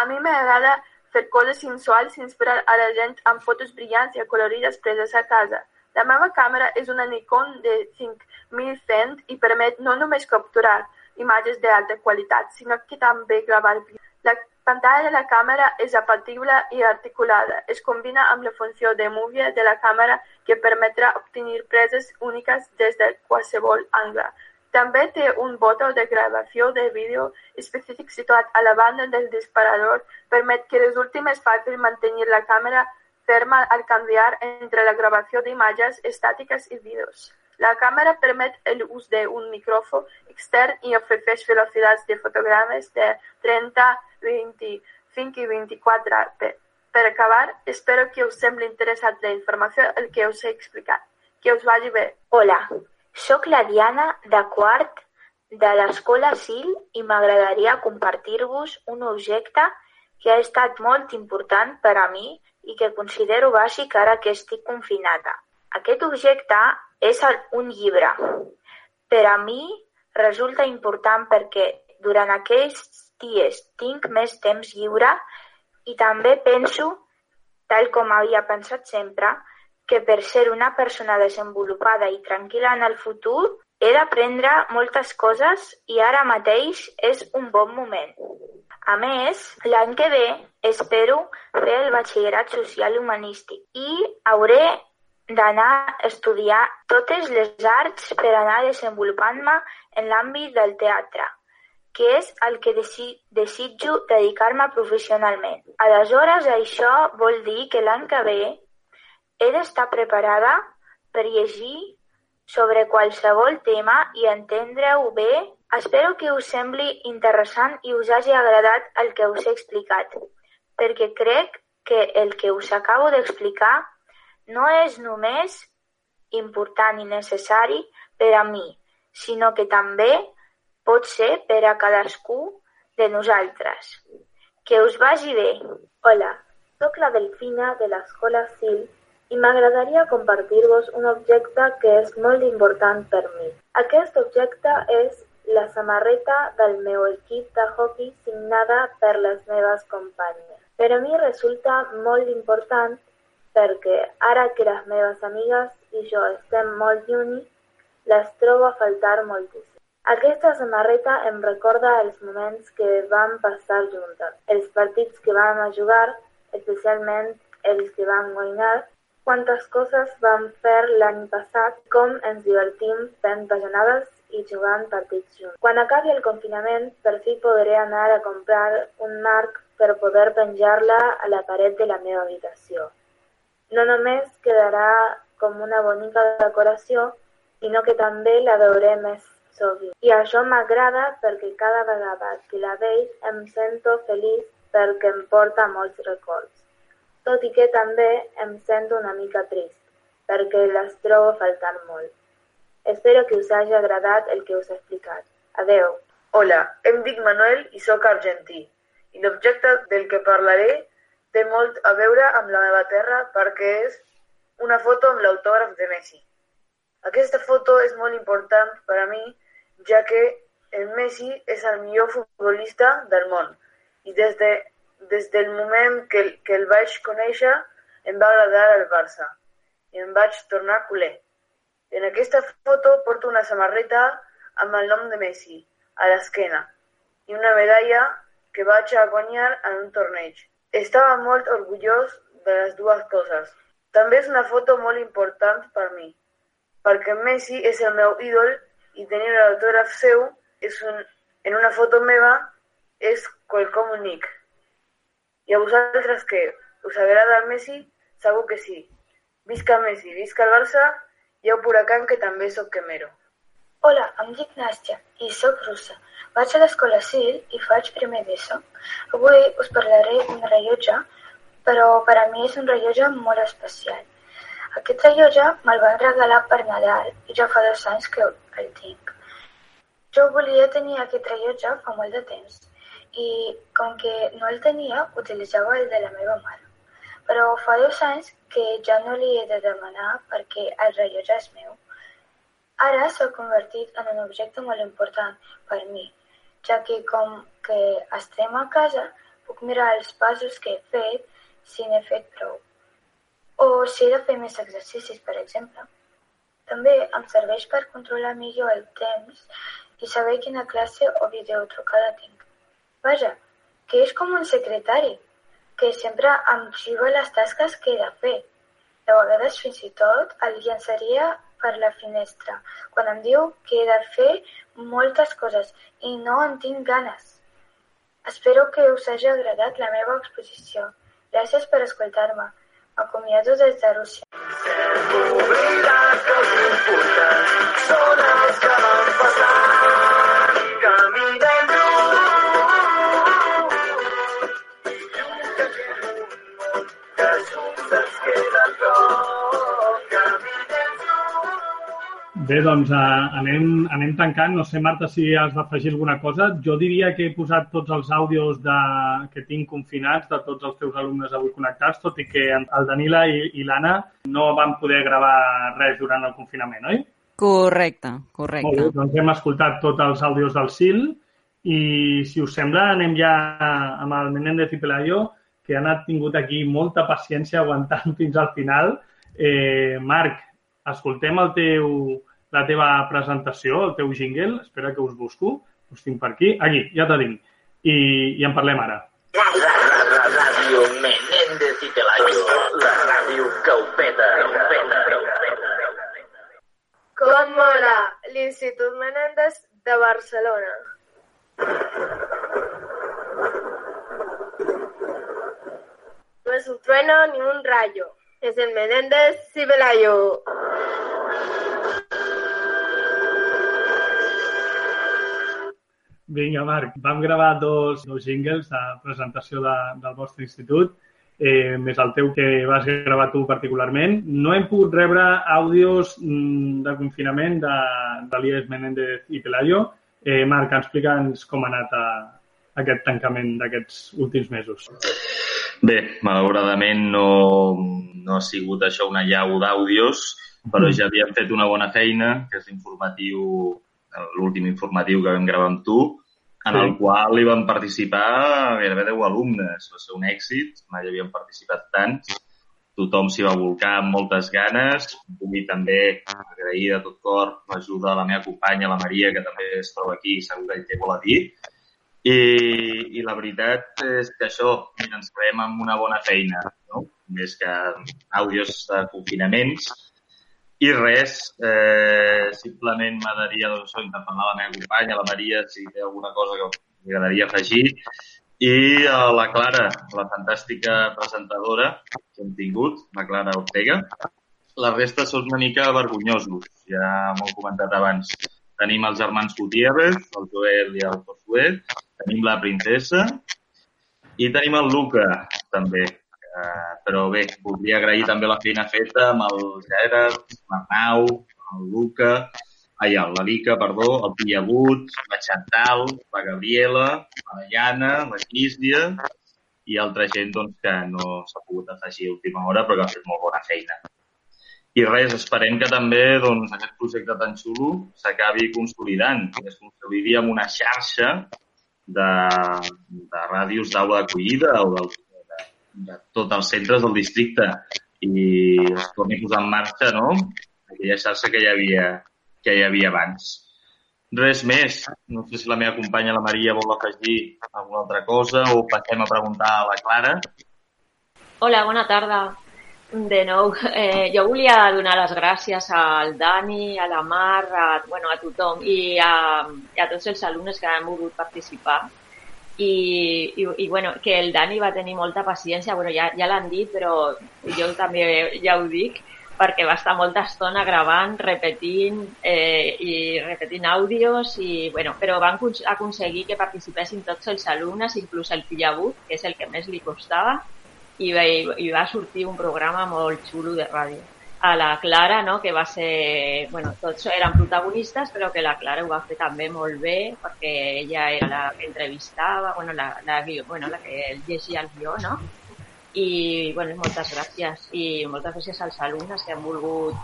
A mi m'agrada fer coses sensuals i inspirar a la gent amb fotos brillants i acolorides preses a casa. La meva càmera és una Nikon de 5100 i permet no només capturar imatges d'alta qualitat, sinó que també gravar vídeos. La pantalla de la càmera és apatible i articulada. Es combina amb la funció de movie de la càmera que permetrà obtenir preses úniques des de qualsevol angle. També té un botó de gravació de vídeo específic situat a la banda del disparador, permet que resulti més fàcil mantenir la càmera ferma al canviar entre la gravació d'imatges estàtiques i vídeos. La càmera permet l'ús d'un micròfon extern i ofereix velocitats de fotogrames de 30, 25 i 24 per, per acabar, espero que us sembli interessant la informació el que us he explicat. Que us vagi bé. Hola, sóc la Diana de quart de l'escola SIL i m'agradaria compartir-vos un objecte que ha estat molt important per a mi i que considero bàsic ara que estic confinada. Aquest objecte és un llibre. Per a mi resulta important perquè durant aquests dies tinc més temps lliure i també penso, tal com havia pensat sempre, que per ser una persona desenvolupada i tranquil·la en el futur he d'aprendre moltes coses i ara mateix és un bon moment. A més, l'any que ve espero fer el batxillerat social humanístic i hauré d'anar a estudiar totes les arts per anar desenvolupant-me en l'àmbit del teatre, que és el que desi desitjo dedicar-me professionalment. Aleshores, això vol dir que l'any que ve he d'estar preparada per llegir sobre qualsevol tema i entendre-ho bé. Espero que us sembli interessant i us hagi agradat el que us he explicat, perquè crec que el que us acabo d'explicar no és només important i necessari per a mi, sinó que també pot ser per a cadascú de nosaltres. Que us vagi bé. Hola, sóc la Delfina de l'escola SIL i m'agradaria compartir-vos un objecte que és molt important per mi. Aquest objecte és la samarreta del meu equip de hockey signada per les meves companyes. Per a mi resulta molt important perquè ara que les meves amigues i jo estem molt lluny, les trobo a faltar moltíssim. Aquesta samarreta em recorda els moments que vam passar juntes, els partits que vam jugar, especialment els que vam guanyar, quantes coses vam fer l'any passat, com ens divertim fent bajanades i jugant partits junts. Quan acabi el confinament, per fi podré anar a comprar un marc per poder penjar-la a la paret de la meva habitació. No només quedarà com una bonica decoració, sinó que també la veuré més sovint. I això m'agrada perquè cada vegada que la veig em sento feliç perquè em porta molts records. Tot i que també em sento una mica trist, perquè les trobo faltant molt. Espero que us hagi agradat el que us he explicat. Adeu. Hola, em dic Manuel i sóc argentí. I l'objecte del que parlaré té molt a veure amb la meva terra perquè és una foto amb l'autògraf de Messi. Aquesta foto és molt important per a mi, ja que el Messi és el millor futbolista del món i des, de, des del moment que, que el vaig conèixer em va agradar el Barça i em vaig tornar culer. En aquesta foto porto una samarreta amb el nom de Messi a l'esquena i una medalla que vaig a guanyar en un torneig. Estava molt orgullós de les dues coses. També és una foto molt important per mi, perquè Messi és el meu ídol i tenir l'autògraf seu és un, en una foto meva és quelcom únic. I a vosaltres què? Us agrada el Messi? Segur que sí. Visca Messi, visca el Barça i au Huracán, que també sóc quemero. Hola, em dic Nàstia i sóc russa. Vaig a l'escola CIL i faig primer d'ESO. Avui us parlaré d'un rellotge, però per a mi és un rellotge molt especial. Aquest rellotge me'l van regalar per Nadal i ja fa dos anys que el tinc. Jo volia tenir aquest rellotge fa molt de temps i com que no el tenia, utilitzava el de la meva mare però fa dos anys que ja no li he de demanar perquè el rellotge és meu. Ara s'ha convertit en un objecte molt important per mi, ja que com que estem a casa puc mirar els passos que he fet si n'he fet prou. O si he de fer més exercicis, per exemple. També em serveix per controlar millor el temps i saber quina classe o videotrucada tinc. Vaja, que és com un secretari que sempre em xiva les tasques que he de fer. De vegades fins i tot el llançaria per la finestra quan em diu que he de fer moltes coses i no en tinc ganes. Espero que us hagi agradat la meva exposició. Gràcies per escoltar-me. M'acomiado des de Rússia. Oblidat que els importants són els que van passant. Bé, doncs uh, anem, anem tancant. No sé, Marta, si has d'afegir alguna cosa. Jo diria que he posat tots els àudios de, que tinc confinats de tots els teus alumnes avui connectats, tot i que el Danila i, i l'Anna no van poder gravar res durant el confinament, oi? Correcte, correcte. Molt bé, doncs hem escoltat tots els àudios del SIL i, si us sembla, anem ja amb el Menéndez i Pelayo, que han tingut aquí molta paciència aguantant fins al final. Eh, Marc, escoltem el teu, la teva presentació, el teu jingle. Espera que us busco. Us tinc per aquí. Aquí, ja te tinc. I, i en parlem ara. Ràdio Menéndez i Pelayo, la ràdio que ho peta, ho peta, ho peta. Com mola l'Institut Menéndez de Barcelona. No es un trueno ni un rayo. Es el Menéndez y Pelayo. Vinga, Marc, vam gravar dos, dos jingles de presentació de, del vostre institut, eh, més el teu que vas gravar tu particularment. No hem pogut rebre àudios mm, de confinament de, de l'IES Menéndez i Pelayo. Eh, Marc, explica'ns com ha anat a, aquest tancament d'aquests últims mesos. Bé, malauradament no, no ha sigut això una llau d'àudios, però ja havíem fet una bona feina, que és l'informatiu l'últim informatiu que vam gravar amb tu, en el qual hi van participar gairebé 10 alumnes. Va ser un èxit, mai havien participat tants. Tothom s'hi va volcar amb moltes ganes. Vull també agrair de tot cor l'ajuda de la meva companya, la Maria, que també es troba aquí i segur que hi té molt a dir. I, I la veritat és que això, mira, ens trobem amb una bona feina, no? més que àudios de confinaments. I res, eh, simplement m'agradaria doncs, interpel·lar la meva companya, la Maria, si té alguna cosa que li agradaria afegir. I a la Clara, la fantàstica presentadora que hem tingut, la Clara Ortega. La resta són una mica vergonyosos, ja m'ho he comentat abans. Tenim els germans Gutiérrez, el Joel i el Josué, tenim la princesa i tenim el Luca, també. Uh, però bé, voldria agrair també la feina feta amb el Gerard, l'Arnau, el Luca, ai, la Lica, perdó, el Pillagut, la Chantal, la Gabriela, la Diana, la Crístia i altra gent doncs, que no s'ha pogut afegir a última hora però que ha fet molt bona feina. I res, esperem que també doncs, aquest projecte tan xulo s'acabi consolidant, que es consolidi amb una xarxa de, de ràdios d'aula d'acollida o del, de, de tots els centres del districte i es torni a posar en marxa no? aquella xarxa que hi havia, que hi havia abans. Res més. No sé si la meva companya, la Maria, vol afegir alguna altra cosa o passem a preguntar a la Clara. Hola, bona tarda. De nou, eh, jo volia donar les gràcies al Dani, a la Mar, a, bueno, a tothom i a, a tots els alumnes que han volgut participar. I, i, i bueno, que el Dani va tenir molta paciència, bueno, ja, ja l'han dit, però jo també ja ho dic, perquè va estar molta estona gravant, repetint eh, i repetint àudios, i, bueno, però van aconseguir que participessin tots els alumnes, inclús el Pillabut, que és el que més li costava, i va, i va sortir un programa molt xulo de ràdio. A la Clara, no, que va ser... Bueno, tots eren protagonistes, però que la Clara ho va fer també molt bé, perquè ella era la que entrevistava, bueno, la, la, bueno, la que llegia el guió, no? I, bueno, moltes gràcies. I moltes gràcies als alumnes que han volgut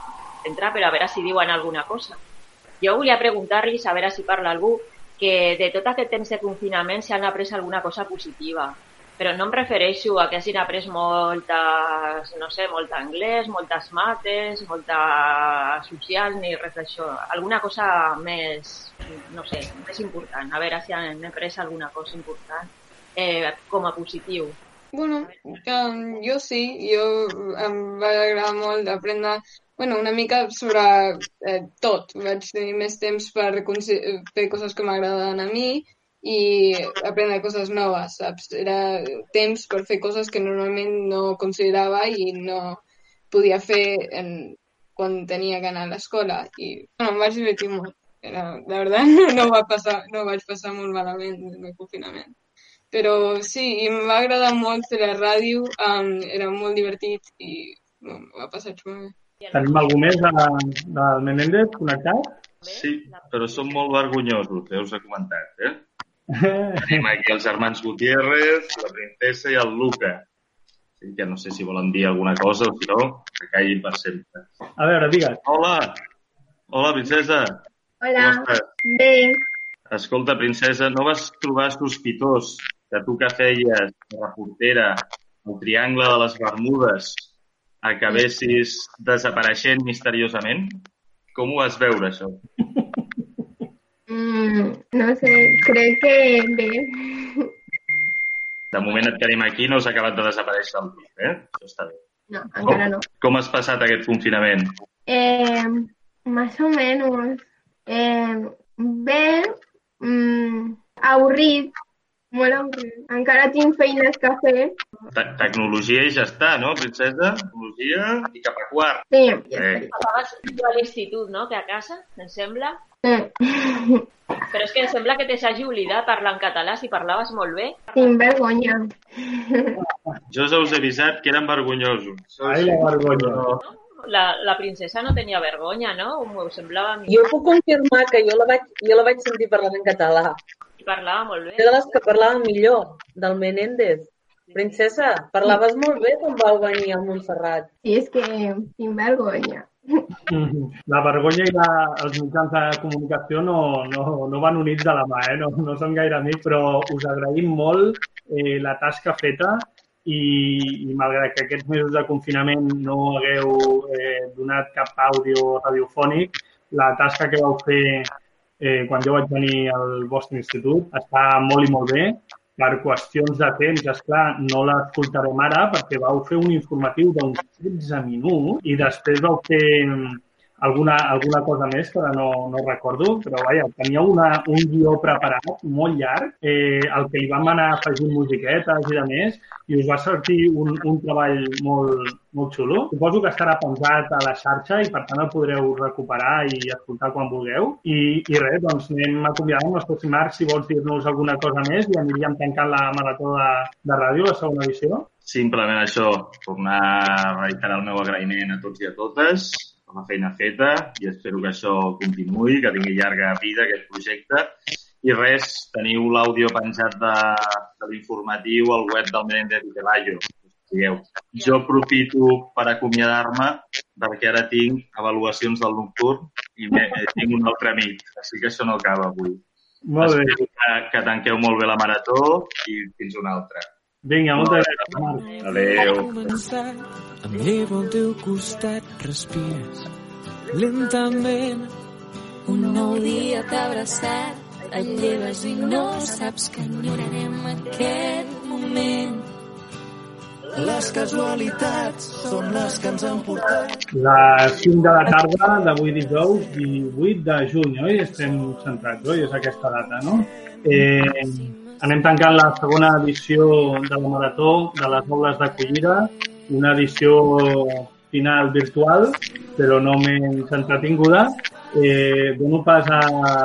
entrar, però a veure si diuen alguna cosa. Jo volia preguntar-li, a veure si parla algú, que de tot aquest temps de confinament s'han après alguna cosa positiva però no em refereixo a que hagin après moltes, no sé, molt anglès, moltes mates, molta social, ni res d'això. Alguna cosa més, no sé, més important. A veure si han après alguna cosa important eh, com a positiu. Bueno, um, jo sí, jo em va agradar molt aprendre bueno, una mica sobre eh, tot. Vaig tenir més temps per fer coses que m'agraden a mi i aprendre coses noves, saps? Era temps per fer coses que normalment no considerava i no podia fer en, quan tenia que anar a l'escola. I bueno, em vaig divertir molt. Era, la veritat, no, no, va passar, no vaig passar molt malament en el confinament. Però sí, i em va agradar molt fer la ràdio, um, era molt divertit i no, va passar molt bé. Tenim algú més de, del Menéndez connectat? Sí, però són molt vergonyosos, ja us he comentat, eh? Tenim aquí els germans Gutiérrez, la princesa i el Luca. Sí, que no sé si volen dir alguna cosa o si no, que callin per sempre. A veure, digues. Hola! Hola, princesa! Hola, bé. Escolta, princesa, no vas trobar sospitós que tu que feies de reportera al Triangle de les Bermudes acabessis desapareixent misteriosament? Com ho vas veure, això? Mm, no sé, crec que bé. De moment et tenim aquí, no has acabat de desaparèixer del tot, eh? Això està bé. No, encara no. Com has passat aquest confinament? Eh, más o menos. Eh, bé, mm, avorrit, molt avorrit. Encara tinc feines que fer. Te Tecnologia i ja està, no, princesa? Tecnologia i cap a quart. Sí, Eh, tu a l'institut, no?, que a casa, em sembla. Eh, Però és que em sembla que te s'hagi oblidat parlar en català si parlaves molt bé. tinc vergonya. Jo ja us he avisat que eren vergonyosos. Ai, la vergonya. La, la princesa no tenia vergonya, no? M'ho semblava a mi. Jo puc confirmar que jo la vaig, jo la vaig sentir parlant en català. Parlava molt bé. Era de les que parlava millor, del Menéndez. Princesa, parlaves molt bé quan vau venir a Montserrat. Sí, és que tinc vergonya. La vergonya i la, els mitjans de comunicació no, no, no van units de la mà, eh? no, no són gaire amics, però us agraïm molt eh, la tasca feta i, i malgrat que aquests mesos de confinament no hagueu eh, donat cap àudio radiofònic, la tasca que vau fer eh, quan jo vaig venir al vostre institut està molt i molt bé. Per qüestions de temps, és clar, no l'escoltarem ara perquè vau fer un informatiu d'uns 16 minuts i després vau fer alguna, alguna cosa més que no, no recordo, però vaja, teníeu una, un guió preparat molt llarg, eh, el que li vam anar afegint musiquetes i de més, i us va sortir un, un treball molt, molt xulo. Suposo que estarà pensat a la xarxa i per tant el podreu recuperar i escoltar quan vulgueu. I, i res, doncs anem acomiadant el pròxim arc si vols dir-nos alguna cosa més i aniríem tancant la marató de, de ràdio, la segona edició. Simplement això, tornar a reiterar el meu agraïment a tots i a totes per la feina feta i espero que això continuï, que tingui llarga vida aquest projecte. I res, teniu l'àudio penjat de, de l'informatiu al web del Menéndez i Pelayo. Digueu. Jo aprofito per acomiadar-me perquè ara tinc avaluacions del nocturn i me, eh, tinc un altre amic, així que això no acaba avui. Molt bé. Espero que, que tanqueu molt bé la marató i fins una altra. Vinga, moltes gràcies. Adéu. Em llevo al teu costat, respires lentament. Un nou dia t'ha abraçat, et lleves i no saps que enyorarem aquest moment. Les casualitats són les que ens han portat. Les 5 de la tarda d'avui dijous, 18 de juny, oi? Estem centrats, oi? És aquesta data, no? Eh, anem tancant la segona edició de la Marató de les aules d'acollida, una edició final virtual, però no menys entretinguda. Eh, dono pas a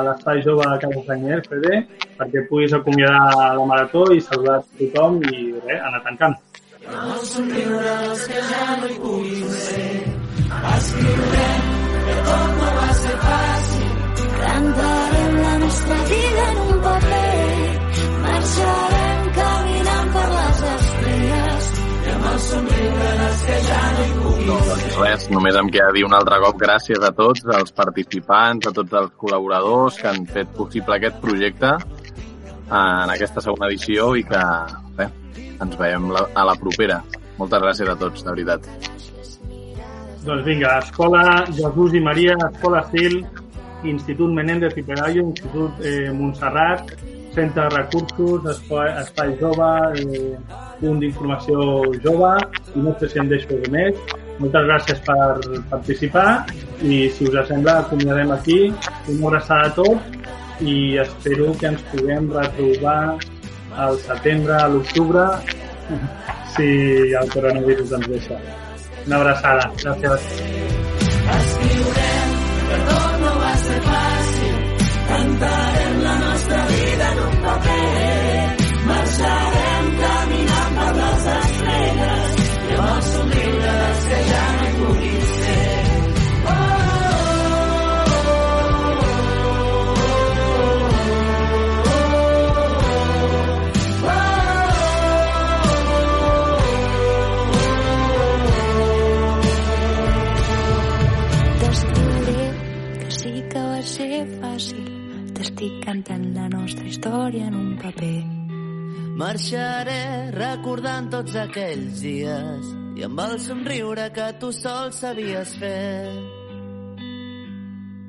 l'Espai Jove de Casa Sanyer, Fede, perquè puguis acomiadar la Marató i saludar tothom i res, anar tancant. El somriure dels que ja no hi puguin ser. Escriurem que tot no va ser fàcil. Cantarem la nostra vida en un paper. Doncs res, només em queda dir un altre cop gràcies a tots, als participants, a tots els col·laboradors que han fet possible aquest projecte en aquesta segona edició i que res, ens veiem a la propera. Moltes gràcies a tots, de veritat. Doncs vinga, Escola Jesús i Maria, Escola Sil, Institut Menéndez i Pelayo, Institut eh, Montserrat, Centre de Recursos, Espai, Espai Jove, eh, Punt d'Informació Jove, i no sé si em deixo de més. Moltes gràcies per participar i, si us sembla, acomiadem aquí. Una abraçada a tots i espero que ens puguem retrobar al setembre, a l'octubre, si el coronavirus ens deixa. Una abraçada. Gràcies. Escriurem tot no va ser fàcil. Cantarem Marxarem caminant per les estrelles i amb el somriure que ja no hi puguin. T'estic cantant la nostra història en un paper. Marxaré recordant tots aquells dies i amb el somriure que tu sol sabies fer.